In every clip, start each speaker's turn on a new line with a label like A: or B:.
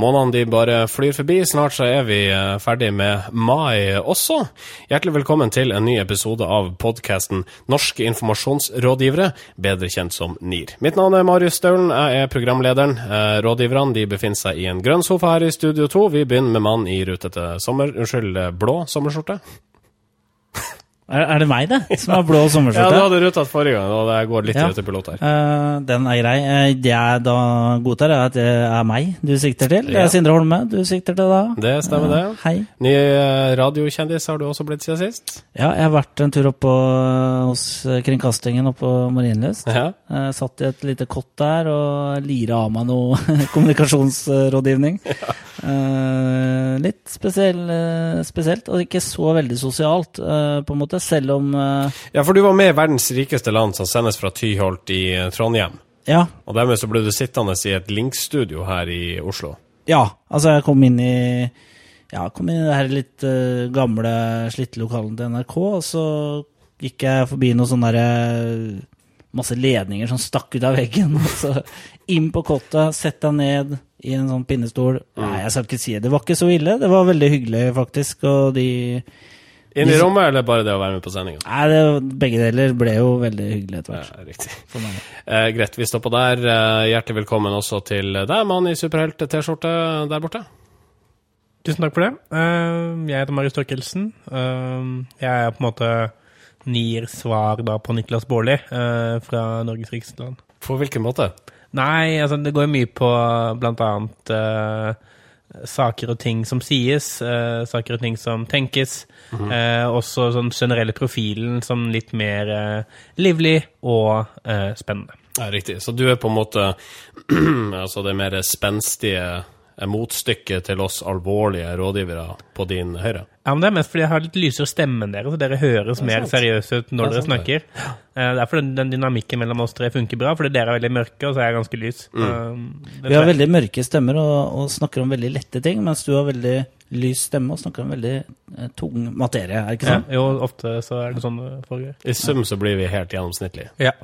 A: Månedene de bare flyr forbi. Snart så er vi eh, ferdig med mai også. Hjertelig velkommen til en ny episode av podkasten Norske informasjonsrådgivere, bedre kjent som NIR. Mitt navn er Marius Staulen, jeg er programlederen. Eh, rådgiverne de befinner seg i en grønn sofa her i Studio 2. Vi begynner med mann i rutete sommer... Unnskyld, blå sommerskjorte.
B: Er, er det meg, det, som har blå
A: Ja, du
B: hadde
A: hadde hatt forrige gang, og det går litt
B: Ja.
A: i pilot her.
B: Uh, den er grei. Eh, det jeg da godtar, er at det er meg du sikter til. Det er Sindre Holme du sikter til da.
A: Det stemmer, det.
B: Eh, hei.
A: Ny radiokjendis har du også blitt siden sist.
B: Ja, jeg har vært en tur opp på, hos Kringkastingen oppe på Marienlyst.
A: Ja.
B: Uh, satt i et lite kott der og lira av meg noe kommunikasjonsrådgivning. Eh, litt spesiell, spesielt, og ikke så veldig sosialt, på en måte, selv om eh,
A: ja, for du var med i Verdens rikeste land, som sendes fra Tyholt i eh, Trondheim.
B: Ja,
A: Og dermed så ble du sittende i et linkstudio her i Oslo.
B: Ja, altså jeg kom inn i Ja, kom inn i det her litt uh, gamle, slitte lokalene til NRK, og så gikk jeg forbi noen sånne derre Masse ledninger som stakk ut av veggen. Og så inn på kottet, sett deg ned i en sånn pinnestol. Nei, jeg skal ikke si det. Det var ikke så ille. Det var veldig hyggelig, faktisk. Og de
A: Inn i rommet, eller bare det å være med på sendinga?
B: Nei, det, begge deler ble jo veldig hyggelig etter
A: Ja, riktig.
B: For meg.
A: Eh, greit, vi stopper der. Eh, hjertelig velkommen også til deg, mann i superhelt-T-skjorte der borte.
C: Tusen takk for det. Eh, jeg heter Marius Torkelsen. Eh, jeg er på en måte nier svar da på Niklas Baarli eh, fra Norges Riksland. land.
A: På hvilken måte?
C: Nei, altså det går jo mye på blant annet eh, saker og ting som sies, uh, saker og ting som tenkes. eh, også sånn generelle profilen som litt mer uh, livlig og spennende.
A: Ja, riktig. Så du er på en måte altså det mer spenstige motstykket til oss alvorlige rådgivere på din høyre?
C: Ja, men Det er mest fordi jeg har litt lysere stemme enn dere, så dere høres
A: er
C: mer seriøse ut når
A: er
C: dere snakker. Eh, Det er fordi den, den dynamikken mellom oss tre funker bra, fordi dere er veldig mørke, og så er jeg ganske lys.
A: Mm.
C: Eh,
B: Vi har veldig mørke stemmer og, og snakker om veldig lette ting, mens du har veldig lys stemme og snakker om veldig eh, tung materie, er det ikke
C: ja,
B: sant?
C: Jo, ofte så er det sånn det foregår.
A: I sum så blir vi helt gjennomsnittlige.
C: Ja.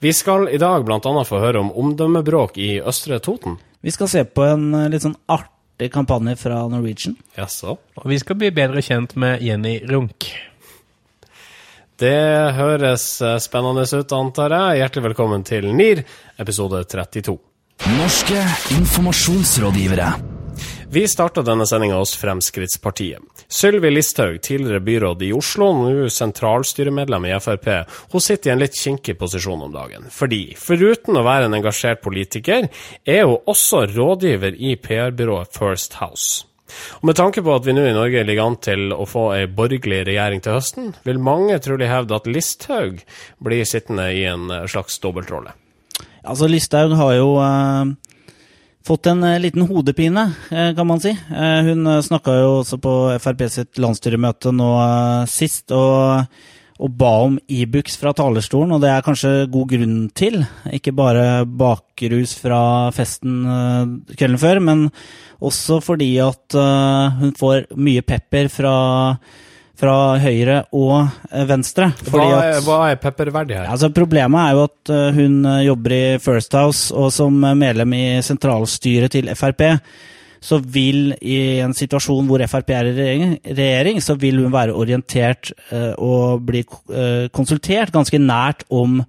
A: Vi skal i dag bl.a. få høre om omdømmebråk i Østre Toten.
B: Vi skal se på en eh, litt sånn artig kampanje fra Norwegian.
A: Jaså?
C: Og vi skal bli bedre kjent med Jenny Runk.
A: Det høres eh, spennende ut, antar jeg. Hjertelig velkommen til NIR, episode 32.
D: Norske informasjonsrådgivere.
A: Vi starta denne sendinga hos Fremskrittspartiet. Sylvi Listhaug, tidligere byråd i Oslo, nå sentralstyremedlem i Frp, hun sitter i en litt kinkig posisjon om dagen. Fordi, foruten å være en engasjert politiker, er hun også rådgiver i PR-byrået First House. Og Med tanke på at vi nå i Norge ligger an til å få ei borgerlig regjering til høsten, vil mange trolig hevde at Listhaug blir sittende i en slags dobbeltrolle.
B: Altså, Listhaug har jo eh, fått en eh, liten hodepine, eh, kan man si. Eh, hun snakka jo også på Frp sitt landsstyremøte nå sist, og, og ba om Ibux fra talerstolen, og det er kanskje god grunn til. Ikke bare bakrus fra festen kvelden før, men også fordi at hun får mye pepper fra, fra høyre og eh, venstre.
A: Hva er,
B: at-
A: hva er pepperverdig her?
B: Altså Problemet er jo at eh, hun eh, jobber i First House, og som medlem i sentralstyret til Frp, så vil i en situasjon hvor Frp er i regjering, regjering så vil hun være orientert og bli konsultert ganske nært om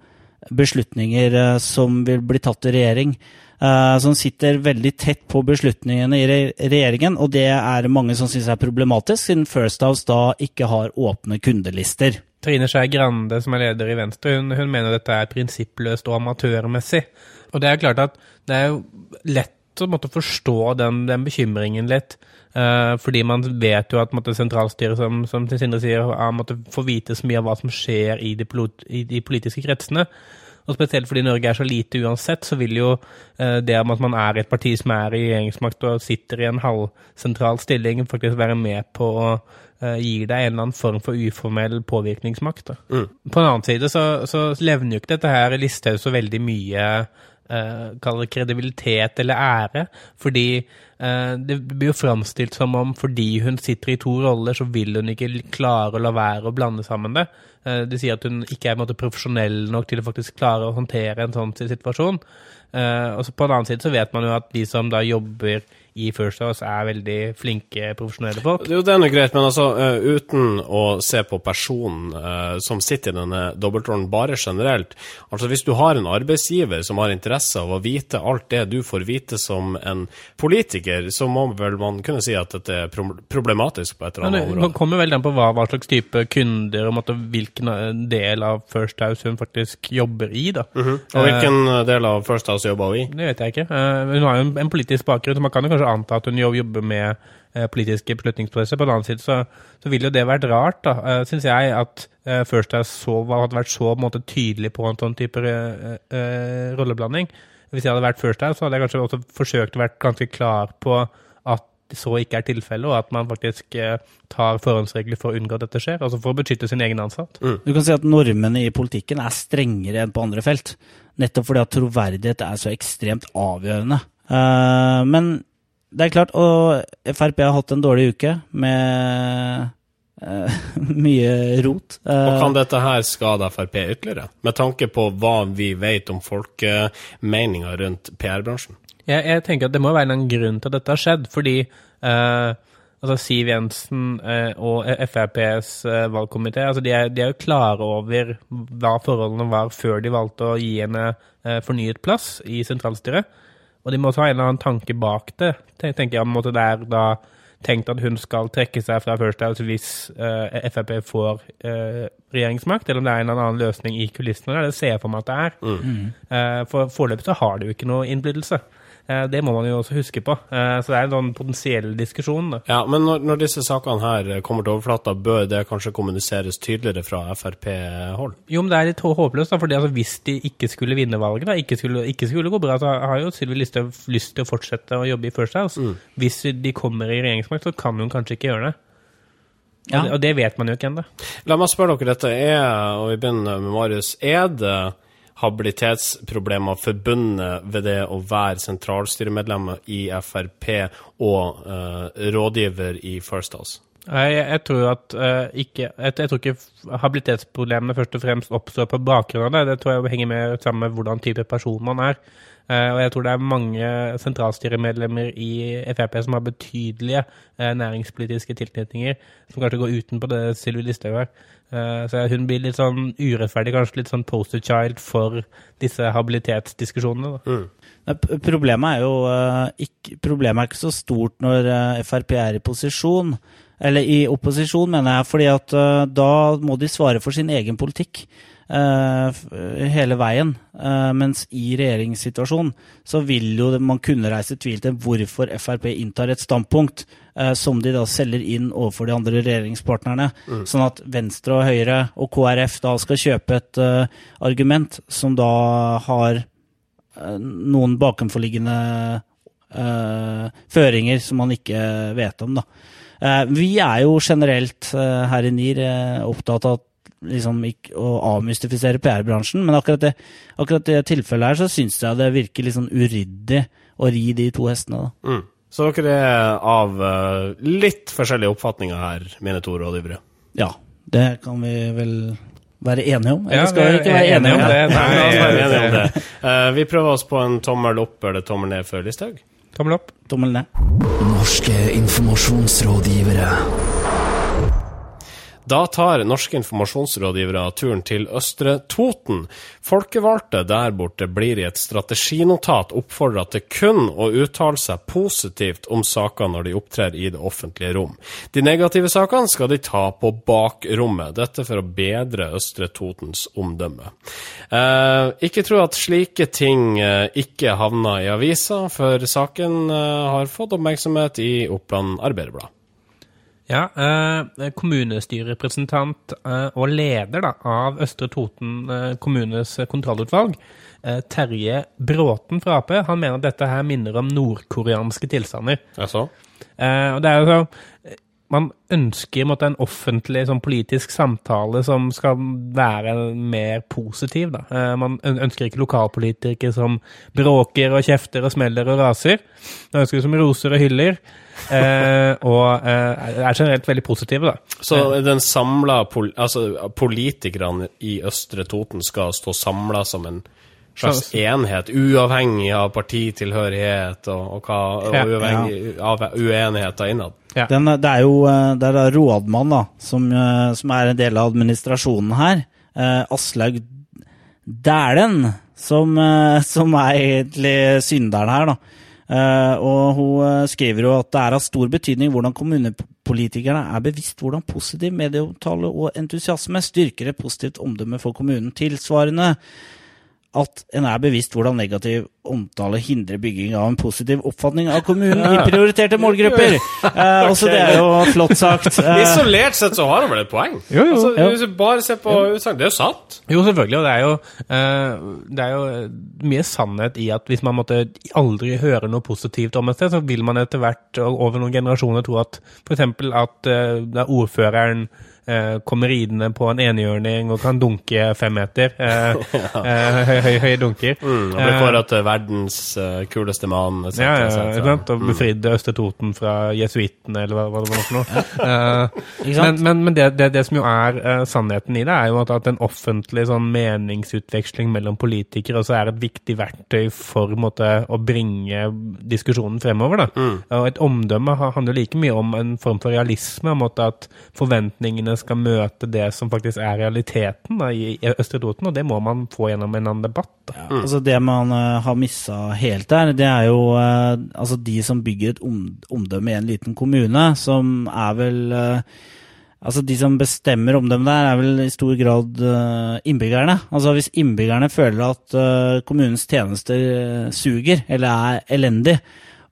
B: beslutninger eh, som vil bli tatt i regjering. Eh, som sitter veldig tett på beslutningene i regjeringen, og det er mange som syns er problematisk, siden First House da ikke har åpne kundelister.
C: Trine Skei Grande, som er leder i Venstre, hun, hun mener dette er prinsippløst og amatørmessig. Og det er klart at det er jo lett å måtte forstå den, den bekymringen litt. eh, fordi man vet jo at måtte, sentralstyret, som, som Sindre sier, har måtte få vite så mye av hva som skjer i de, i de politiske kretsene. Og spesielt fordi Norge er så lite uansett, så vil jo eh, det om at man er et parti som er i regjeringsmakt og sitter i en halvsentral stilling, faktisk være med på å eh, gi deg en eller annen form for uformell påvirkningsmakt. Da. På en annen side så, så levner jo ikke dette her Listhaug så veldig mye det kredibilitet eller ære, fordi eh, det blir jo framstilt som om fordi hun sitter i to roller, så vil hun ikke klare å la være å blande sammen det. Eh, de sier at hun ikke er måte, profesjonell nok til å faktisk klare å håndtere en sånn situasjon. Og så på en annen side så vet man jo at de som da jobber i First House er veldig flinke, profesjonelle folk.
A: Jo, det er nå greit, men altså, uh, uten å se på personen uh, som sitter i denne dobbeltrollen bare generelt Altså, hvis du har en arbeidsgiver som har interesse av å vite alt det du får vite som en politiker, så må vel man kunne si at dette er problematisk på et eller annet område.
C: Det kommer vel den på hva, hva, slags type kunder og måte, hvilken del av First House hun faktisk jobber i, da.
A: Mm -hmm. Og hvilken del av First House jobber hun i?
C: Det vet jeg ikke. Uh, hun har jo en, en politisk bakgrunn, så man kan jo kanskje kanskje anta at hun jobber med eh, politiske beslutningsprosesser. På den annen side så, så ville jo det vært rart, da, uh, syns jeg, at uh, First House så, hadde vært så måte, tydelig på en sånn type uh, uh, rolleblanding. Hvis jeg hadde vært First House, så hadde jeg kanskje også forsøkt å være ganske klar på at så ikke er tilfellet, og at man faktisk tar forhåndsregler for å unngå at dette skjer. Altså for å beskytte sin egen ansatt.
B: Mm. Du kan si at normene i politikken er strengere enn på andre felt. Nettopp fordi at troverdighet er så ekstremt avgjørende. men det er klart, og Frp har hatt en dårlig uke med uh, mye rot.
A: Uh, og Kan dette her skade Frp ytterligere, med tanke på hva vi vet om folkemeninga rundt PR-bransjen?
C: Jeg, jeg, tenker at det må være en grunn til at dette har skjedd, fordi uh, altså Siv Jensen og FrPs valgkomité altså de er, de er, jo klare over hva forholdene var før de valgte å gi henne fornyet plass i sentralstyret. Og de må også ha en eller annen tanke bak det. tenker jeg måte Det er da tenkt at hun skal trekke seg fra First House hvis uh, Frp får uh, regjeringsmakt, eller om det er en eller annen løsning i kulissene. Det ser jeg for meg at det er. Mm. Uh, for foreløpig så har det jo ikke noe innflytelse. Eh, det må man jo også huske på. Eh, så det er en sånn potensiell diskusjon. Da.
A: Ja, Men når, når, disse sakene her kommer til overflata, bør det kanskje kommuniseres tydeligere fra Frp-hold?
C: Jo, men det er litt håpløst. da, fordi altså, Hvis de ikke skulle vinne valget, da, ikke skulle, ikke skulle gå bra, så har jo Sylvi Listhaug lyst til å fortsette å jobbe i First House. Mm. Hvis de kommer i regjeringsmakt, så kan hun kanskje ikke gjøre det. Ja. Og, det, og det vet man jo ikke ennå.
A: La meg spørre dere dette. Er, og vi begynner med Marius. Er det habilitetsproblemer forbundet ved det å være sentralstyremedlem i Frp og uh, rådgiver i First House?
C: Jeg, jeg, tror at uh, ikke jeg, jeg, tror ikke habilitetsproblemene først og fremst oppstår på bakgrunn av det. Det tror jeg henger med sammen med hvordan type person man er. Uh, og jeg tror det er mange sentralstyremedlemmer i Frp som har betydelige uh, næringspolitiske tilknytninger, som kanskje går utenpå det Sylvi Listhaug er. Uh, så hun blir litt sånn urettferdig, kanskje litt sånn poster child for disse habilitetsdiskusjonene. Mm.
B: Problemet er jo ikke, problemet er ikke så stort når Frp er i posisjon. Eller i opposisjon, mener jeg, fordi at da må de svare for sin egen politikk. Uh, hele veien. Uh, mens i regjeringssituasjonen så vil jo man kunne reise tvil til hvorfor Frp inntar et standpunkt uh, som de da selger inn overfor de andre regjeringspartnerne. Mm. Sånn at Venstre og Høyre og KrF da skal kjøpe et argument som da har noen bakenforliggende føringer som man ikke vet om, da. Vi er jo generelt her i NIR opptatt av liksom ikke å avmystifisere PR-bransjen, men akkurat det, akkurat det tilfellet her så syns jeg det virker litt sånn uryddig å ri de to hestene. da. Mm.
A: Så dere er av litt forskjellige oppfatninger her, mine to rådgivere?
B: Ja, det kan vi vel være enige om? Eller skal vi ikke være enige om det?
A: Nei, la oss enige om det. Uh, vi prøver oss på en tommel opp eller tommel ned før Listhaug.
C: Tommel opp.
B: Tommel ned.
D: Norske informasjonsrådgivere.
A: Da tar norske informasjonsrådgivere turen til Østre Toten. Folkevalgte der borte blir i et strateginotat oppfordra til kun å uttale seg positivt om saker når de opptrer i det offentlige rom. De negative sakene skal de ta på bakrommet, dette for å bedre Østre Totens omdømme. Eh, ikke tro at slike ting eh, ikke havner i avisa, for saken eh, har fått oppmerksomhet i Oppland Arbeiderblad.
C: Ja, eh, kommunestyrerepresentant eh, og leder da, av Østre Toten eh, kommunes kontrollutvalg, eh, Terje Bråten fra Ap, han mener at dette her minner om nordkoreanske tilstander.
A: Jaså?
C: Eh, og det er jo så man ønsker måtte, en offentlig sånn, politisk samtale som skal være mer positiv. Da. Eh, man ønsker ikke lokalpolitikere som bråker og kjefter og smeller og raser. Man ønsker det som roser og hyller, eh, og eh, er generelt veldig positive. Da.
A: Så den samla pol altså, politikerne i Østre Toten skal stå samla som en slags enhet, uavhengig av partitilhørighet og, og, hva, og
C: Ja.
A: uavhengig av uenigheter innad.
C: Ja.
B: Den, det er jo eh, det er da rådmann, da, som, eh, som er en del av administrasjonen her. Eh, Aslaug Dæhlen, som, eh, som er egentlig synderen her, da. Eh, og hun skriver jo at det er av stor betydning hvordan kommunepolitikerne er bevisst hvordan positiv medieomtale og entusiasme styrker et positivt omdømme for kommunen. Tilsvarende at en er bevisst hvordan negativ omtale hindrer bygging av en positiv oppfatning av kommunen i prioriterte målgrupper. Eh, også det er jo flott sagt. Eh,
A: Isolert sett så har han vel et poeng?
C: Jo, jo.
A: Altså, Hvis du bare ser på utsagn, det er jo sant.
C: Jo, selvfølgelig. Og det er jo, eh, det er jo mye sannhet i at hvis man måtte aldri høre noe positivt om et sted, så vil man etter hvert over noen generasjoner tro at f.eks. at eh, da ordføreren eh, kommer ridende på en enhjørning og kan dunke fem meter. Eh, eh, høy, høy, høye dunker.
A: Mm, og blir kåret til verdens eh, kuleste mann. et
C: Ja, ja, ikke sant? Og befridde Østre Toten fra jesuittene, eller hva, hva det var for noe.
B: uh,
C: men men, men det, det, det som jo er uh, sannheten i det, er jo at, at en offentlig sånn meningsutveksling mellom politikere også er et viktig verktøy for på måte, å bringe diskusjonen fremover. Da. Og et omdømme handler like mye om en form for realisme, om at, forventningene skal møte det som faktisk er realiteten da, i, Østre Toten, og det må man få gjennom en annen debatt. Da.
B: Altså Det man uh, har missa helt der, det er jo eh, altså de som bygger et om, omdømme i en liten kommune, som er vel eh, Altså De som bestemmer omdømmet der, er vel i stor grad eh, innbyggerne. Altså Hvis innbyggerne føler at kommunens tjenester suger eller er elendig,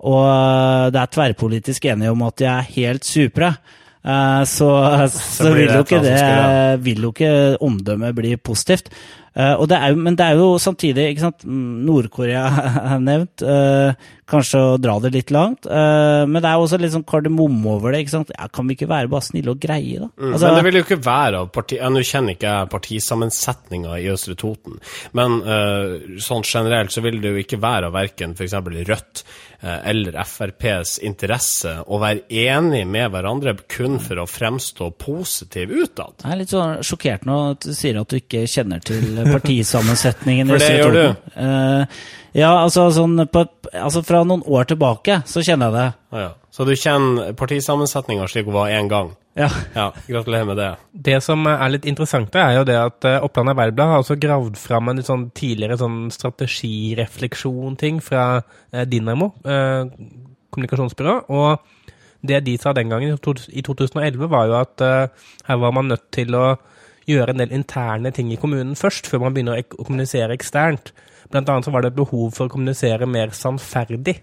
B: og det er tverrpolitisk enige om at de er helt supre, så, så,
A: så,
B: vil jo ikke det vil jo ikke omdømmet bli positivt. Og det jo, men det er jo samtidig ikke sant, mm, Nord-Korea er nevnt. Uh, kanskje å dra det litt langt. Uh, men det er også litt sånn kardemomme over det. ikke sant? Ja, kan vi ikke være bare snille og greie, da?
A: Mm,
B: Altså,
A: men det vil jo ikke være av parti... ja, Nå kjenner ikke jeg partisammensetninga i Østre Toten, men sånn generelt så vil det jo ikke være av verken f.eks. Rødt eller FrPs interesse å være enig med hverandre kun for å fremstå positiv utad.
B: jeg er litt sånn sjokkert nå at du sier at du ikke kjenner til partisammensetningen. i
A: For det
B: Østre
A: gjør du.
B: Toten. Eh, ja, altså, sånn på, altså fra noen år tilbake så kjenner jeg det.
A: Ah, ja. Så du kjenner partisammensetninga slik hun var én gang?
B: Ja.
A: Ja, gratulerer med det.
C: Det som er litt interessant, er jo det at eh, Oppland Arbeiderblad har også gravd fram en litt sånn tidligere sånn strategirefleksjon-ting fra eh, Dinamo, eh, kommunikasjonsbyrå. Og det de sa den gangen, i i 2011, var jo at eh, her var man nødt til å gjøre en del interne ting i kommunen først, før man begynner å kommunisere eksternt. Blant annet så var det et behov for å kommunisere mer sannferdig.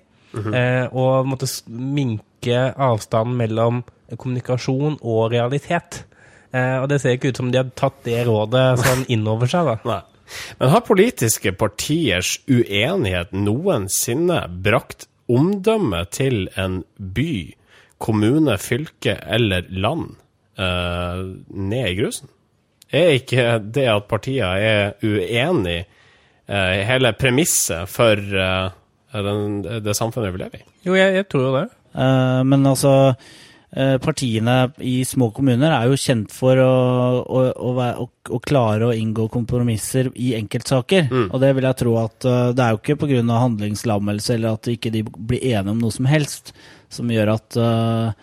C: eh, og måtte minke avstanden mellom kommunikasjon og realitet. Eh, og det ser ikke ut som de har tatt det rådet sånn innover seg, da.
A: Nei. Men har politiske partiers uenighet noensinne brakt omdømmet til en by, kommune, fylke eller land eh, ned i grusen? Er ikke det at partiene er uenig eh, hele premisset for eh, den, det samfunnet vi lever i?
C: Jo, jeg, jeg tror jo det.
B: Eh, men altså eh, Partiene i små kommuner er jo kjent for å, å, å, være, å, å klare å inngå kompromisser i enkeltsaker. Og det vil jeg tro at det er jo ikke pga. handlingslammelse eller at ikke de blir enige om noe som helst, som gjør at uh,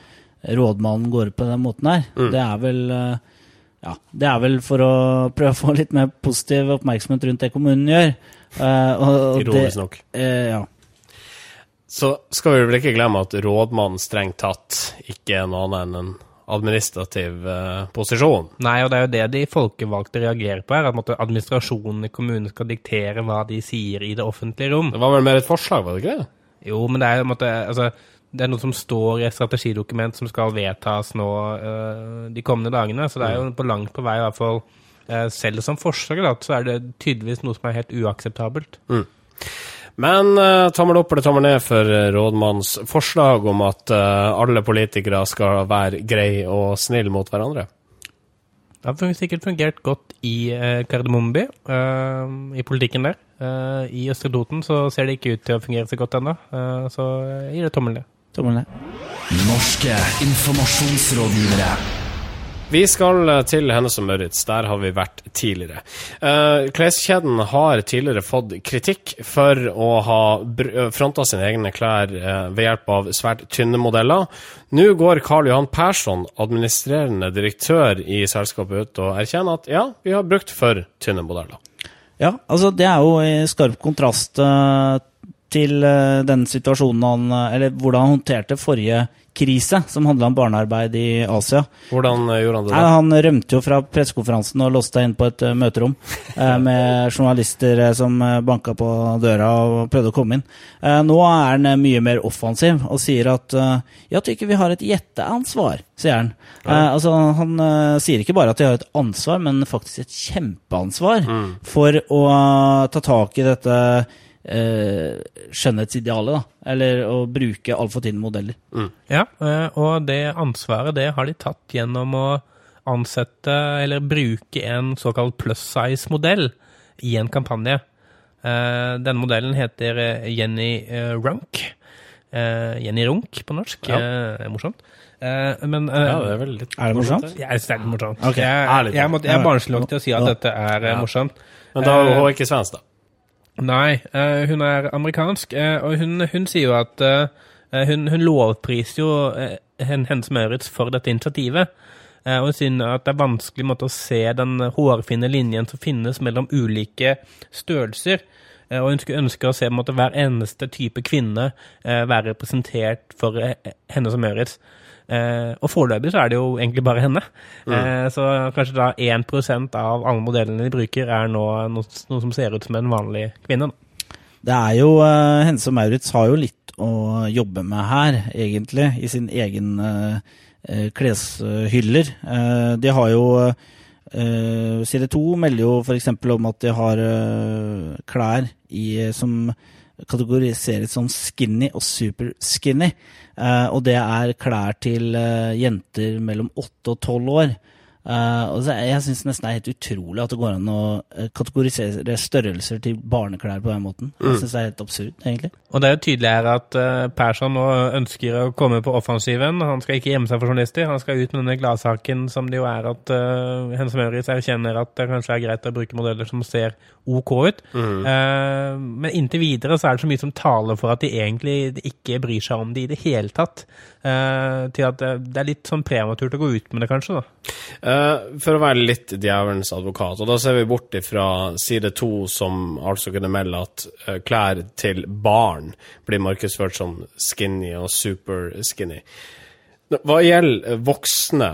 B: rådmannen går ut på den måten her. Det er vel eh, ja, det er vel for å prøve å få litt mer positiv oppmerksomhet rundt det kommunen gjør. Uh, og, og
A: Ironisk
B: det,
A: nok.
B: Uh, ja.
A: Så skal vi vel ikke glemme at rådmannen strengt tatt ikke er noe annet enn en administrativ uh, posisjon.
C: Nei, og det er jo det de folkevalgte reagerer på her, at måtte, administrasjonen i kommunen skal diktere hva de sier i det offentlige rom.
A: Det var vel mer et forslag, var det ikke det?
C: Jo, men det er jo en måte, altså, det er noe som står i et strategidokument som skal vedtas nå øh, de kommende dagene, så det er jo på langt på vei i hvert fall, øh, selv som forslag, da, så er det tydeligvis noe som er helt uakseptabelt.
A: Men uh, tommel opp eller tommel ned for uh, rådmannens forslag om at uh, alle politikere skal være greie og snille mot hverandre.
C: Det har sikkert fungert godt i uh, Kardemommeby, i politikken der. I Østre Toten så ser det ikke ut til å fungere så godt ennå, så jeg gir det tommel ned.
B: Tommel ned.
D: Norske informasjonsrådgivere.
A: Vi skal eh, til Hennes og Møritz. Der har vi vært tidligere. Uh, kleskjeden har tidligere fått kritikk for å ha eh, fronta sine egne klær uh, ved hjelp av svært tynne modeller. Nå går Karl Johan Persson, administrerende direktør i selskapet, ut og erkjenner at ja, vi har brukt for tynne modeller.
B: Ja, altså det er jo i skarp kontrast uh, til den situasjonen han Eller hvordan han håndterte forrige krise som handla om barnearbeid i Asia.
A: Hvordan eh, gjorde han det? da?
B: Han rømte jo fra pressekonferansen og låste seg inn på et møterom med journalister som banka på døra og prøvde å komme inn. nå er han mye mer offensiv og sier at jeg tykker vi har et gjetteansvar, sier han. altså, han sier ikke bare at de har et ansvar, men faktisk et kjempeansvar mm. for å ta tak i dette eh, skjønnhetsidealet, da. Eller å bruke altfor tynne modeller.
C: Mm. Ja, eh, og det ansvaret det har de tatt gjennom å ansette eller bruke en såkalt plus size-modell i en kampanje. Eh, denne modellen heter eh, Jenny Runk. Jenny Runk på norsk. Ja. morsomt. Men,
A: ja, det er vel litt
B: Er det morsomt?
C: Ja, det er morsomt.
B: Okay.
C: Jeg, jeg, jeg, jeg, er barnslig nok til å si at dette er ja. morsomt.
A: Men da er hun ikke svensk, da?
C: Nei, uh, hun er amerikansk, uh, og hun, hun, sier jo at uh, hun, hun, lovpriser jo Hennes Maurits for dette initiativet. og hun sier at det er vanskelig måte, å se den hårfine linjen som finnes mellom ulike størrelser. og hun skulle ønske å se måte, hver eneste type kvinne være representert for Hennes og Maurits. Eh, og foreløpig så er det jo egentlig bare henne. Mm. Eh, så kanskje da 1% av alle modellene de bruker, er nå noe, noe, som ser ut som en vanlig kvinne.
B: Det er jo uh, Hense og Maurits har jo litt å jobbe med her, egentlig, i sin egen kleshyller. De har jo Side 2 melder jo f.eks. om at de har klær i, som kategoriseres som skinny og super skinny. Uh, og det er klær til uh, jenter mellom 8 og 12 år. Uh, og jeg syns nesten det er helt utrolig at det går an å kategorisere størrelser til barneklær på den måten. Jeg mm. syns det er helt absurd, egentlig.
C: Og det er jo tydelig her at Persson nå ønsker å komme på offensiven. Han skal ikke gjemme seg for journalister. Han skal ut med denne gladsaken som det jo er at uh, Hense Møritz erkjenner at det kanskje er greit å bruke modeller som ser OK ut. Mm. Uh, men inntil videre så er det så mye som taler for at de egentlig ikke bryr seg om det i det hele tatt. Uh, til at det er litt sånn prematurt å gå ut med det, kanskje. da.
A: Uh, for å være litt djevelens advokat, og da ser vi bort ifra side to, som altså kunne melde at klær til barn blir markedsført som skinny og super skinny. Hva gjelder voksne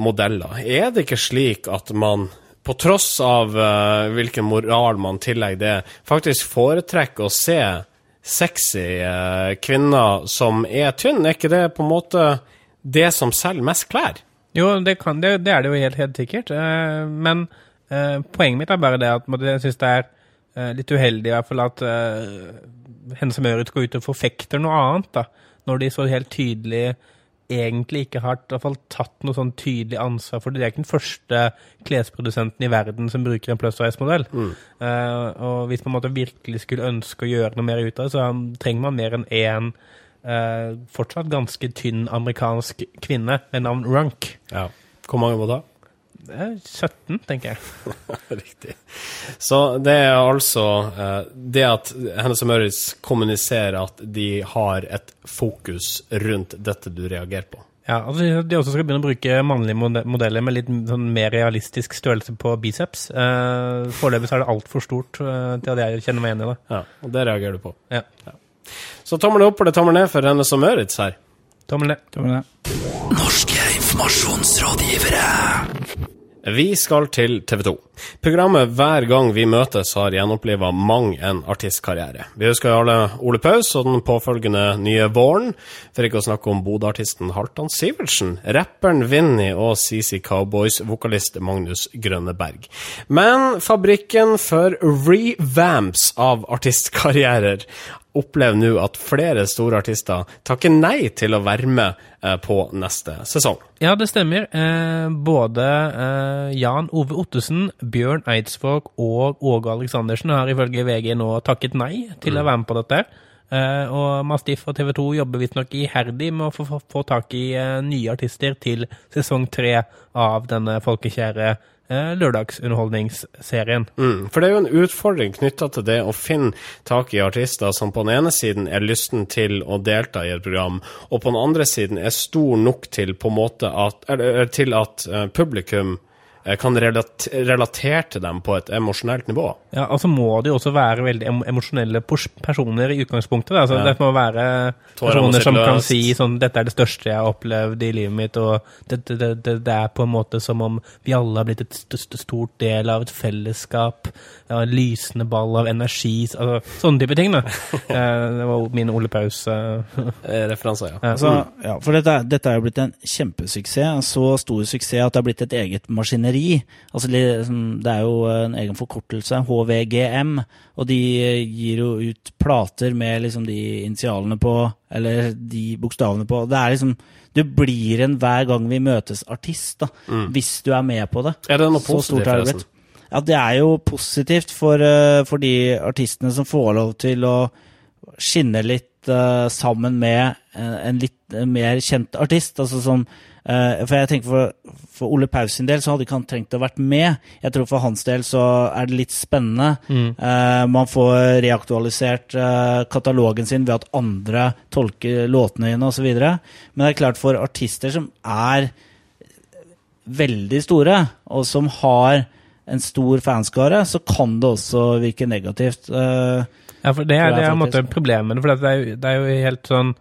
A: modeller, er det ikke slik at man på tross av uh, hvilken moral man tillegger det, faktisk foretrekker å se sexy uh, kvinner som er tynne. Er ikke det på en måte det som selger mest klær?
C: Jo, det, kan, det, det er det jo helt, helt sikkert. Uh, men poenget mitt er bare det at jeg syns det er litt uheldig i hvert fall at Hennes Møritz går ut og forfekter noe annet, da, når de så helt tydelig egentlig ikke har i hvert fall, tatt noe sånn tydelig ansvar for det. De er ikke den første klesprodusenten i verden som bruker en plus size-modell. Mm. Uh, og hvis man måtte virkelig skulle ønske å gjøre noe mer ut av det, så trenger man mer enn én uh, fortsatt ganske tynn amerikansk kvinne med navn Runk.
A: Ja. Hvor mange må da?
C: 17, tenker jeg.
A: Riktig. Så det er altså uh, det at Hennes og Møritz kommuniserer at de har et fokus rundt dette du reagerer på.
C: Ja, altså De også skal begynne å bruke mannlige modeller med litt sånn mer realistisk størrelse på biceps. Eh, Foreløpig er det altfor stort eh, til at jeg kjenner meg igjen i det.
A: Ja, Og det reagerer du på.
C: Ja.
A: ja. Så tommel opp eller tommel ned for Hennes og Møritz her?
C: Tommel ned.
B: Tommel ned.
D: Norske informasjonsrådgivere.
A: Vi skal til TV 2. Programmet Hver gang vi møtes har gjenoppliva mang en artistkarriere. Vi husker alle Ole Paus og den påfølgende nye våren, for ikke å snakke om Bodø-artisten Haltan Sivertsen, rapperen Vinni og CC Cowboys-vokalist Magnus Grønneberg. Men fabrikken for revamps av artistkarrierer opplever nå at flere store artister takker nei til å være med eh, på neste sesong.
C: Ja, det stemmer. Eh, både eh, Jan Ove Ottesen, Bjørn Eidsvåg og Åge Aleksandersen har ifølge VG nå takket nei til å være med på dette. Og Mastiff og TV 2 jobber visstnok iherdig med å få, tak i nye artister til sesong tre av denne folkekjære lørdagsunderholdningsserien.
A: Mm, for det er jo en utfordring knytta til det å finne tak i artister som på den ene siden er lysten til å delta i et program, og på den andre siden er stor nok til at, eller, til at eh, publikum eh, kan relat relatere til dem på et emosjonelt nivå.
C: Ja, altså må de også være veldig emosjonelle personer i utgangspunktet. Da. Altså,
A: Ja.
C: Det må være personer som kan si sånn 'Dette er det største jeg har opplevd i livet mitt', og det, det, det, det, det er på en måte som om vi alle har blitt et st st stort del av et fellesskap. Ja, en lysende ball av energi. Altså, sånne type ting, da. Eh, det var min Ole Paus-referanse. Eh,
A: ja.
C: eh,
B: Altså, ja, for dette, er- dette er jo blitt en kjempesuksess. Så stor suksess at det er blitt et eget maskineri. Altså, liksom, det er jo en egen forkortelse, HVGM, og de gir jo ut plater med liksom de initialene på, eller de bokstavene på. Det er liksom Du blir en hver gang vi møtes-artist, da, hvis du er med på det.
A: Er det noe positivt, forresten?
B: Ja, det er jo positivt for, eh, for de artistene som får lov til å skinne litt eh, sammen med eh, en litt eh, mer kjent artist. Altså som, eh, for jeg tenker for, for Ole Paus sin del så hadde ikke han trengt å vært med. Jeg tror for hans del så er det litt spennende. Eh, man får reaktualisert uh, katalogen sin ved at andre tolker låtene dine osv. Men det er klart for artister som er veldig store, og som har en stor fanskare, så kan det også virke negativt. Eh,
C: Ja, for det er, det er en måte problemet. For det er, jo- det er jo helt sånn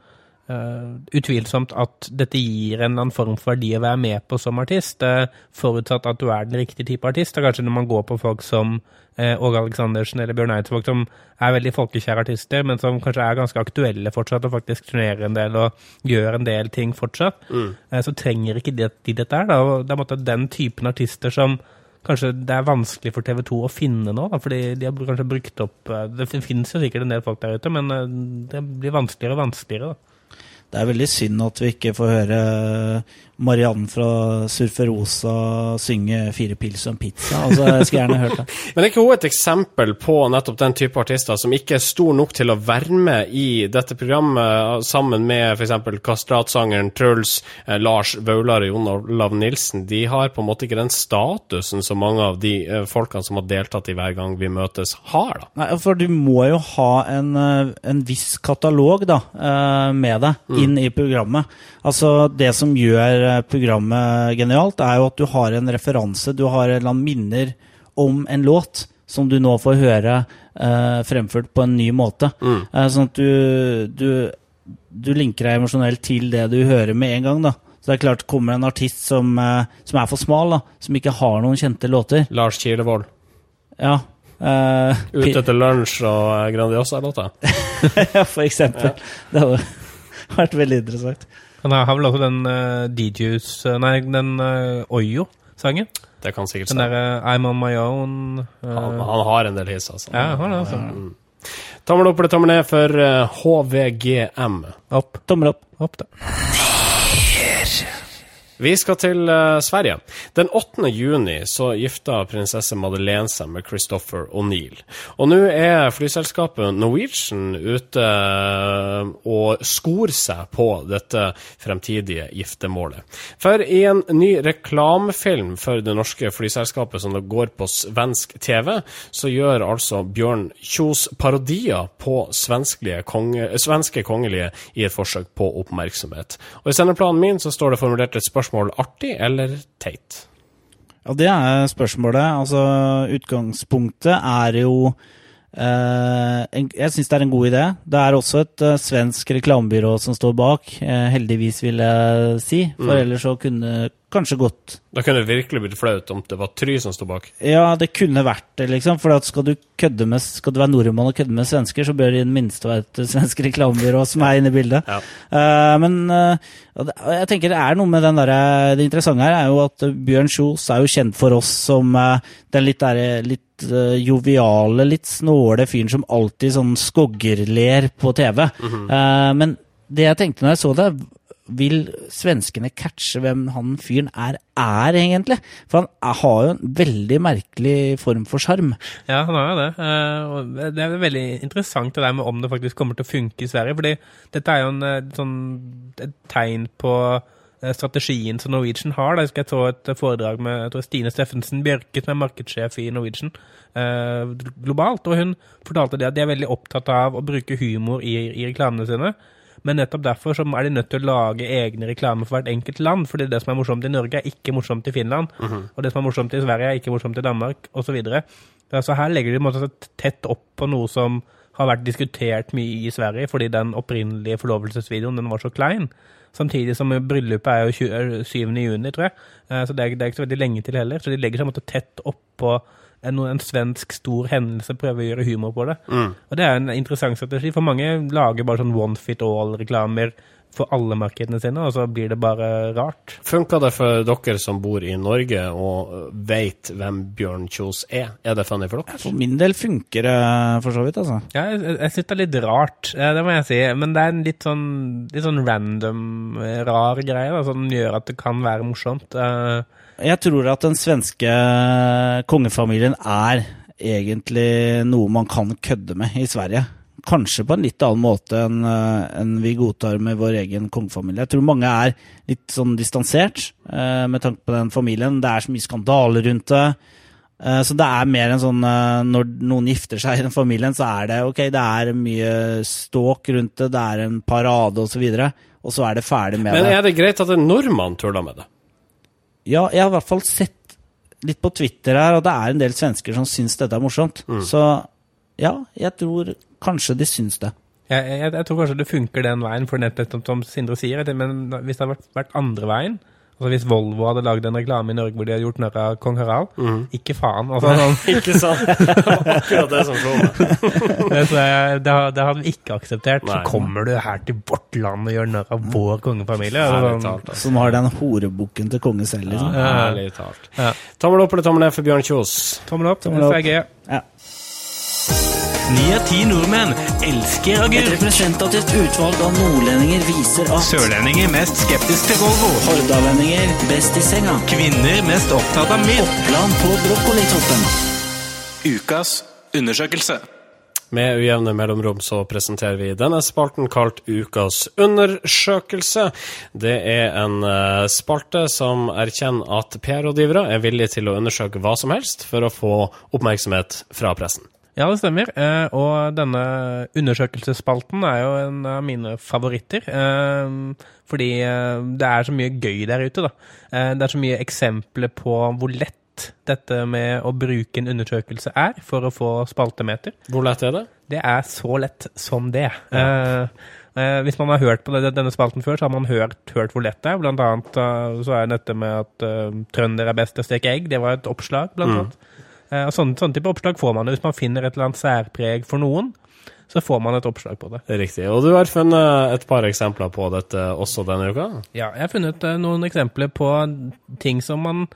C: uh, utvilsomt at dette gir en annen form for verdi å være med på som artist, uh, forutsatt at du er den riktige type artist. Og kanskje når man går på folk som Åge Åge Aleksandersen eller Bjørn Eidsvåg, som er veldig folkekjære artister, men som kanskje er ganske aktuelle fortsatt, og faktisk turnerer en del og gjør en del ting fortsatt, eh, så trenger ikke de, de dette her. Da. Og det er en måte den typen artister som kanskje det er vanskelig for TV 2 å finne nå, da, fordi de har kanskje brukt opp eh, Det finnes jo sikkert en del folk der ute, men eh, det blir vanskeligere og vanskeligere. da.
B: Det er veldig synd at vi ikke får høre Mariann fra Surferosa synge 'Fire pils og en pizza'. Altså, jeg skulle gjerne hørt det.
A: Men er ikke hun et eksempel på nettopp den type artister som ikke er stor nok til å være med i dette programmet, sammen med f.eks. kastratsangeren Truls, eh, Lars Vaular og Jon Olav Nilsen? De har på en måte ikke den statusen som mange av de eh, folkene som har deltatt i Hver gang vi møtes, har. da.
B: Nei, for du må jo ha en, eh, en viss katalog da, eh, med deg inn i programmet. Altså, det som gjør programmet genialt, er jo at du har en referanse, du har en eller annen minner om en låt som du nå får høre eh, fremført på en ny måte. Eh, sånn at du, du, du linker deg emosjonelt til det du hører med en gang. da. Så det er klart, kommer en artist som, eh, som er for smal, da, som ikke har noen kjente låter,
A: Lars Kilevold.
B: ja eh,
A: Ute etter lunsj og eh, Grandiosa-låta.
B: Ja, for eksempel. Det hadde vært veldig interessant.
C: Han har, har vel også den uh, DJs eh, Nei, den uh, Oyo-sangen.
A: Det kan sikkert
C: Den derre I'm on my own. Uh,
A: Han, han har en del hits, altså.
C: ja, han har det, altså.
A: Tommel opp eller tommel ned for eh, HVGM.
C: Opp.
B: Tommel opp.
C: Opp, da.
A: Vi skal til uh, Sverige. Den 8. juni så gifta prinsesse Madeleine seg med Christopher O'Neill. Og nå er flyselskapet Norwegian ute eh, og skor seg på dette fremtidige giftermålet. For i en ny reklamefilm for det norske flyselskapet som går på svensk TV, så gjør altså Bjørn Kjos parodier på konge, svenske kongelige i et forsøk på oppmerksomhet. Og i sendeplanen min så står det formulert et spørsmål artig eller teit.
B: Ja, det er spørsmålet. Altså, utgangspunktet er jo eh, en, Jeg syns det er en god idé. Det er også et eh, svensk reklamebyrå som står bak, eh, heldigvis, vil jeg si. For ellers så kunne kanskje gått
A: Da kunne det virkelig blitt flaut om det var Try som sto bak.
B: Ja, det kunne vært det, liksom. For skal du med Skal du være nordmann og kødde med svensker, så bør det i det minste være et svensk reklamebyrå som er inne i bildet.
A: Ja.
B: Uh, men eh, og jeg tenker det er noe med den derre Det interessante her er jo at eh, Bjørn Kjos er jo kjent for oss som uh, den litt derre litt eh, joviale, litt snåle fyren som alltid sånn skoggerler på TV. Eh, men det jeg tenkte når jeg så det, vil svenskene catche hvem han fyren er, er egentlig? For han har jo en veldig merkelig form for sjarm.
C: Ja, han har jo det. Eh, og det er veldig interessant det der med om det faktisk kommer til å funke i Sverige. fordi dette er jo en, eh, sånn, et tegn på eh, strategien som Norwegian har. Da. Husker jeg så et foredrag med Stine Steffensen Bjørke, som er markedssjef i Norwegian globalt. og Hun fortalte det at de er veldig opptatt av å bruke humor i, i reklamene sine. Men nettopp derfor så er de nødt til å lage egne reklamer for hvert enkelt land. fordi det som er morsomt i Norge, er ikke morsomt i Finland. Og det som er morsomt i Sverige, er ikke morsomt i Danmark, osv. Så her legger de måte tett opp på noe som har vært diskutert mye i Sverige, fordi den opprinnelige forlovelsesvideoen den var så klein. Samtidig som bryllupet er jo 20 7. juni, tror jeg. Eh, Så det er, det er ikke så veldig lenge til heller. Så de legger seg måte tett oppå en, en svensk stor hendelse, prøver å gjøre humor på det. Og det er en interessant strategi, for mange lager bare sånn one fit all-reklamer for alle markedene sine, og så blir det bare rart.
A: Funker det for dere som bor i Norge og veit hvem Bjørn Kjos er? Er det funny for dere?
B: For min del funker det for så vidt, altså.
C: Ja, jeg, jeg syns det er litt rart, det må jeg si. Men det er en litt sånn, litt sånn random, eh, rar greie da, som gjør at det kan være morsomt. Eh,
B: Jeg tror at den svenske kongefamilien er egentlig noe man kan kødde med i Sverige. Kanskje på en litt annen måte enn en vi godtar med vår egen kongefamilie. Jeg tror mange er litt sånn distansert eh, med tanke på den familien. Det er så mye skandaler rundt det. Eh, Så det er mer en sånn eh, Når noen gifter seg i den familien, så er det ok, det er mye ståk rundt det, det er en parade osv., og, så videre, og så er det ferdig med det.
A: Men er det greit at en nordmann tuller med det?
B: Ja, jeg har i hvert fall sett litt på Twitter her, og det er en del svensker som syns dette er morsomt. Så ja, jeg tror kanskje de syns det.
C: jeg, jeg, jeg tror kanskje det funker den veien, for nettopp som Sindre sier. Men hvis det hadde vært, vært andre veien, altså hvis Volvo hadde lagd en reklame i Norge hvor de hadde gjort narr av kong Harald, ikke faen. Altså, sånn,
A: Ikke sant? Det akkurat det som meg.
C: det, jeg, det, det hadde vi ikke akseptert.
A: Nei.
C: Så kommer du her til vårt land og gjør narr av vår kongefamilie. Altså, sånn,
A: talt. altså.
B: Som har den horebukken til konge selv, liksom.
A: Ja, ærlig talt.
C: Ja.
A: Tommel opp eller tommel ned for Bjørn Kjos?
C: tommel opp.
B: Tommel opp.
C: FRG.
B: Ja.
E: Ni av ti nordmenn elsker
B: Et representativt utvalg av nordlendinger viser at
E: Sørlendinger mest skeptisk til Volvo.
B: hordalendinger best i senga.
E: Kvinner mest opptatt av mild.
B: Oppland på brokkolitoppen.
E: Ukas undersøkelse.
A: Med ujevne mellomrom så presenterer vi denne spalten kalt Ukas undersøkelse. Det er en eh, spalte som erkjenner at PR-rådgivere er villige til å undersøke hva som helst for å få oppmerksomhet fra pressen.
C: Ja, det stemmer. Eh, og denne undersøkelsesspalten er jo en av mine favoritter. Eh, fordi eh, det er så mye gøy der ute, da. Det er så mye eksempler på hvor lett dette med å bruke en undersøkelse er for å få spaltemeter.
A: Hvor lett er det?
C: Det er så lett som det. Ja. eh, hvis man har hørt på denne spalten før, så har man hørt, hørt hvor lett det er. Blant annet så er dette med at uh, trønder er best til å steke egg, det var et oppslag, blant annet. Eh, og sånne, sånne type oppslag får man hvis man finner et eller annet særpreg for noen. Så får man et oppslag på det.
A: Riktig. Og du har funnet et par eksempler på dette også denne uka?
C: Ja, jeg har funnet eh, noen eksempler på ting som man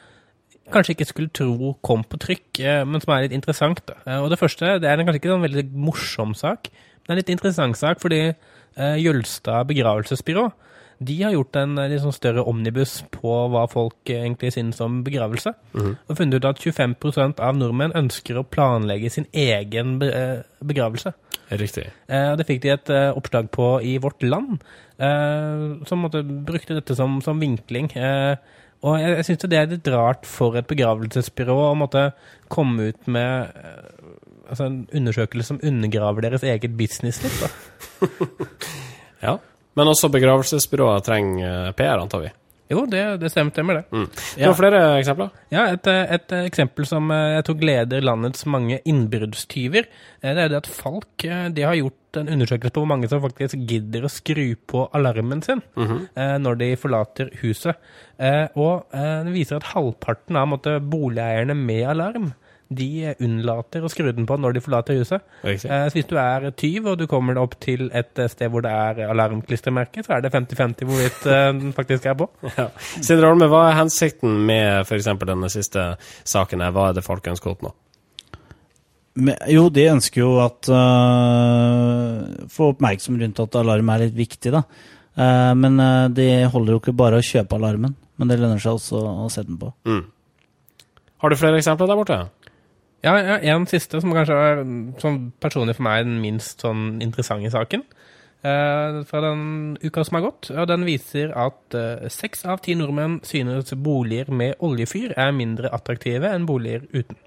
C: kanskje ikke skulle tro kom på trykk, eh, men som er litt interessant. Da. Og det første det er kanskje ikke en veldig morsom sak, men en litt interessant sak, fordi Jølstad begravelsesbyrå de har gjort en liksom, større omnibus på hva folk eh, egentlig synes om begravelse. Og funnet ut at 25% av nordmenn ønsker å planlegge sin egen eh, begravelse.
A: Riktig.
C: Eh, det fikk de et eh, oppslag på i Vårt Land, eh, som måtte, brukte dette som, som vinkling. Eh, og jeg, jeg syns det er litt rart for et begravelsesbyrå å måtte komme ut med altså en undersøkelse som undergraver deres eget business da.
A: Ja. Men også begravelsesbyrået trenger eh, PR, antar vi.
C: Jo, det, det stemmer, det.
A: Mm. Du har flere eksempler?
C: Ja, et, eh, et eh, eksempel som jeg tror gleder landets mange innbruddstyver, det er det at Falk de har gjort en undersøkelse på hvor mange som faktisk gidder å skru på alarmen sin eh, når de forlater huset. Og det viser at halvparten av måtte, boligeierne med alarm de eh, unnlater å skru den på når de forlater huset. Eh, så hvis du er tyv og du kommer opp til et eh, sted hvor det er alarmklistremerke, så er det 50-50 hvorvidt eh, den faktisk er på.
A: Ja. Sindre Holme, hva er hensikten med f.eks. denne siste saken? her? Hva er det folk ønsker å oppnå?
B: Men, jo, de ønsker jo at uh, Få oppmerksom rundt at alarm er litt viktig, da. Uh, men uh, de holder jo ikke bare å kjøpe alarmen, men det lønner seg også å sette den på.
A: Mm. Har du flere eksempler der borte?
C: Ja, ja, en siste som kanskje er som personlig for meg den minst sånn interessante saken. eh, fra den uka som har gått. Og den viser at eh, av ti nordmenn synes boliger med oljefyr er mindre attraktive enn boliger uten.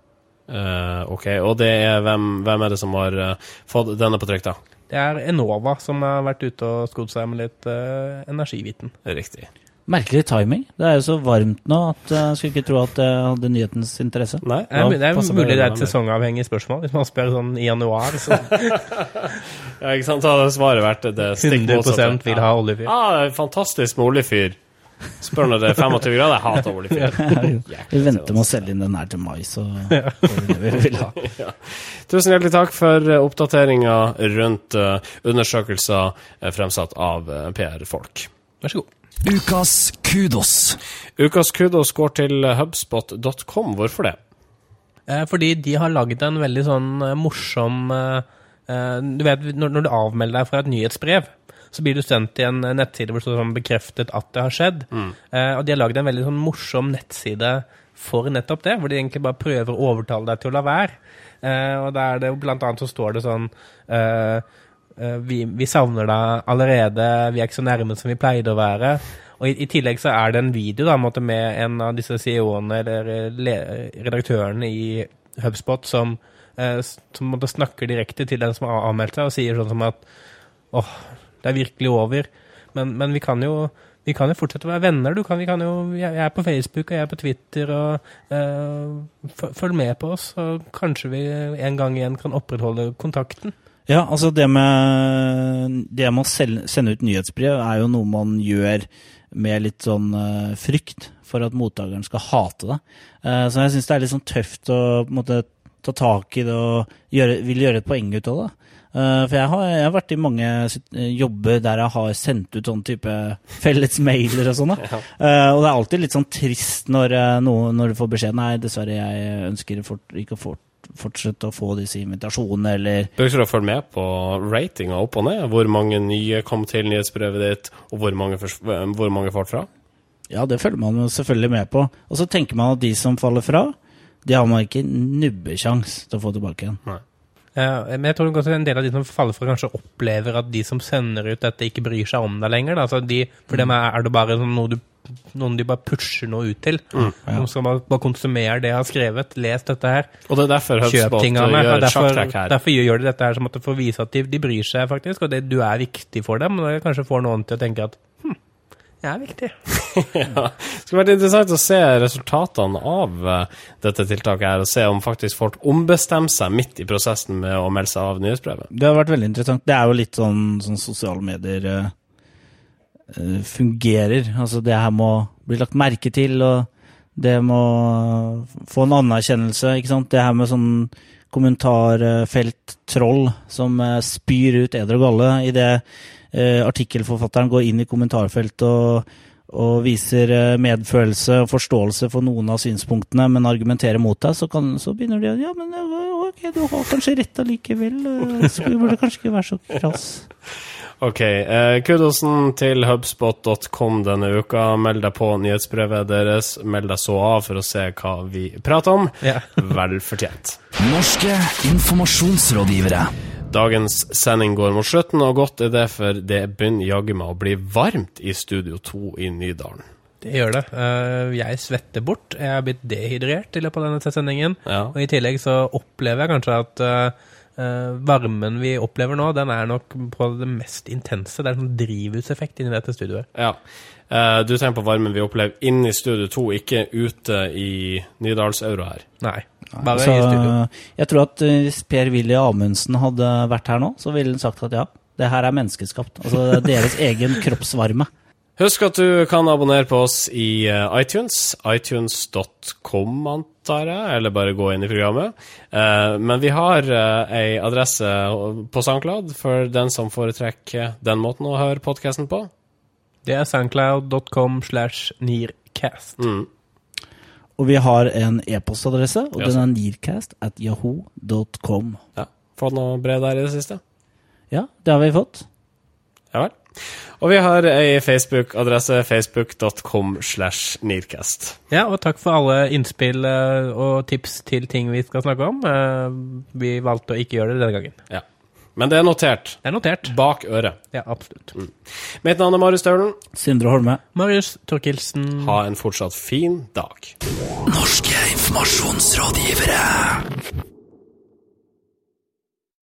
A: Eh, ok, og det er hvem, hvem er det som har eh, fått denne på trykk, da?
C: Det er Enova som har vært ute og skodd seg med litt uh, energiviten.
A: Riktig.
B: Merkelig timing. Det er jo så varmt nå at eh, jeg skulle ikke tro at det hadde nyhetens interesse.
A: Nei?
C: Det er, det er mulig det er et sesongavhengig spørsmål. Hvis man spør sånn i januar, så
A: Ja, ikke sant? Da hadde svaret vært det stikk
C: 100
A: motsatte.
C: vil ha oljefyr.
A: Ah, det er fantastisk med oljefyr. Spør når det er 25 grader. Jeg hater oljefyr.
B: Vi venter med å selge inn den her til mai, så får vi det vi vil ha.
A: Tusen hjertelig takk for eh, oppdateringa rundt eh, undersøkelser eh, fremsatt av eh, PR-folk.
C: Vær så god.
D: Ukas kudos.
A: Ukas kudos går til hubspot.com. Hvorfor det?
C: Eh, fordi de har lagd en veldig sånn eh, morsom eh, Du vet, når, du avmelder deg fra et nyhetsbrev, så blir du sendt til en nettside hvor det står sånn bekreftet at det har skjedd. Mm. og de har lagd en veldig sånn morsom nettside for nettopp det, hvor de egentlig bare prøver å overtale deg til å la være. Eh, og der er det blant annet så står det sånn vi, vi savner deg allerede, vi er ikke så nærme som vi pleide å være. Og i, i tillegg så er det en video da, med en av disse CEO-ene eller eh, redaktørene i HubSpot som, eh, som snakker direkte til den som har anmeldt seg, og sier sånn som at åh, det er virkelig over. Men, men vi kan jo vi kan jo fortsette å være venner. Kan, kan jo, jeg er på Facebook og jeg er på Twitter. og eh, Følg med på oss, og kanskje vi en gang igjen kan opprettholde kontakten.
B: Ja, altså det med, det med å sende ut nyhetsbrev er jo noe man gjør med litt sånn eh, frykt for at mottakeren skal hate det. Eh, så jeg syns det er litt sånn tøft å måte, ta tak i det og gjøre, vil gjøre et poeng ut av det. Eh, for jeg har, jeg har vært i mange jobber der jeg har sendt ut sånn type felles mailer og sånn. Eh, og det er alltid litt sånn trist når, noe, når du får beskjed Nei, dessverre, jeg ønsker fort, ikke å fort, fortsette å få disse invitasjonene, eller
A: du å følge med på ratinga opp og ned? Hvor mange nye kom til nyhetsbrevet ditt, og hvor mange, hvor mange falt fra?
B: Ja, det følger man jo selvfølgelig med på. Og så tenker man at de som faller fra, de har man ikke nubbesjans til å få tilbake igjen.
C: Ja, men jeg tror også en del av de som faller fra, kanskje opplever at de som sender ut dette, ikke bryr seg om deg lenger. Da. Altså de, for dem er, er det bare sånn noe du noen de bare pusher noe ut til.
B: ja.
C: De skal bare, bare konsumere det jeg har skrevet. Les dette her.
A: Og det er derfor
C: Kjøp
A: HubSpot
C: tingene.
A: gjør
C: og Derfor,
A: her.
C: derfor gjør de dette her som at det får vise at de, de bryr seg, faktisk. Og det, du er viktig for dem. Og det kanskje får noen til å tenke at hm, jeg er viktig.
A: ja. Det skulle vært interessant å se resultatene av eh, dette tiltaket her, og se om faktisk folk ombestemmer seg midt i prosessen med å melde seg av nyhetsbrevet.
B: Det har vært veldig interessant. Det er jo litt sånn, sånn sosiale medier eh, eh, fungerer. Altså det her må bli lagt merke til, og det må få en anerkjennelse, ikke sant. Det her med sånn kommentarfelt-troll som eh, spyr ut eder og galle idet eh, artikkelforfatteren går inn i kommentarfeltet og, og viser eh, medfølelse og forståelse for noen av synspunktene, men argumenterer mot deg, så, kan, så begynner de å Ja, men eh, ok, du har kanskje rett allikevel. Du burde kanskje ikke være så krass.
A: Ok, eh, kudosen til hubspot.com denne uka. Meld deg på nyhetsbrevet deres. Meld deg så av for å se hva vi prater om.
C: Ja.
A: Vel fortjent.
D: Norske informasjonsrådgivere.
A: Dagens sending går mot slutten, og godt er det, for det begynner jaggu meg å bli varmt i Studio 2 i Nydalen.
C: Det gjør det. Eh, jeg svetter bort. Jeg er blitt dehydrert i løpet av denne sendingen.
A: Ja.
C: Og i tillegg så opplever jeg kanskje at eh, eh, varmen vi opplever nå, den er nok på det mest intense. Det er en sånn drivhuseffekt inni dette studioet.
A: Ja. Uh, du tenker på varmen vi opplever inne i Studio 2, ikke ute i Nydalsaura her.
C: Nei, bare
B: Så,
C: i studio.
B: jeg tror at eh, hvis Per-Willy Amundsen hadde vært her nå, så ville han sagt at ja, det her er menneskeskapt. Altså er deres egen kroppsvarme.
A: Husk at du kan abonnere på oss i eh, iTunes. iTunes.com, antar jeg, eller bare gå inn i programmet. Eh, men vi har uh, ei adresse på SoundCloud for den som foretrekker den måten å høre podkasten på.
C: Det er soundcloud.com slash nearcast.
A: Mm.
B: Og vi har en e-postadresse, og den er nearcast at yahoo.com.
A: Ja. Fått noe brev der i det siste?
B: Ja, det har vi fått.
A: Og vi har ei Facebook-adresse, facebook.com slash nearcast.
C: Ja, og takk for alle innspill eh, og tips til ting vi skal snakke om. Eh, vi valgte å ikke gjøre det denne gangen.
A: Ja. Men det er notert.
C: Det er notert.
A: Bak øret.
C: Ja, absolutt.
A: Mitt navn er Marius Staulen.
B: Sindre Holme.
C: Marius Torkelsen.
A: Ha en fortsatt fin dag.
D: Norske informasjonsrådgivere.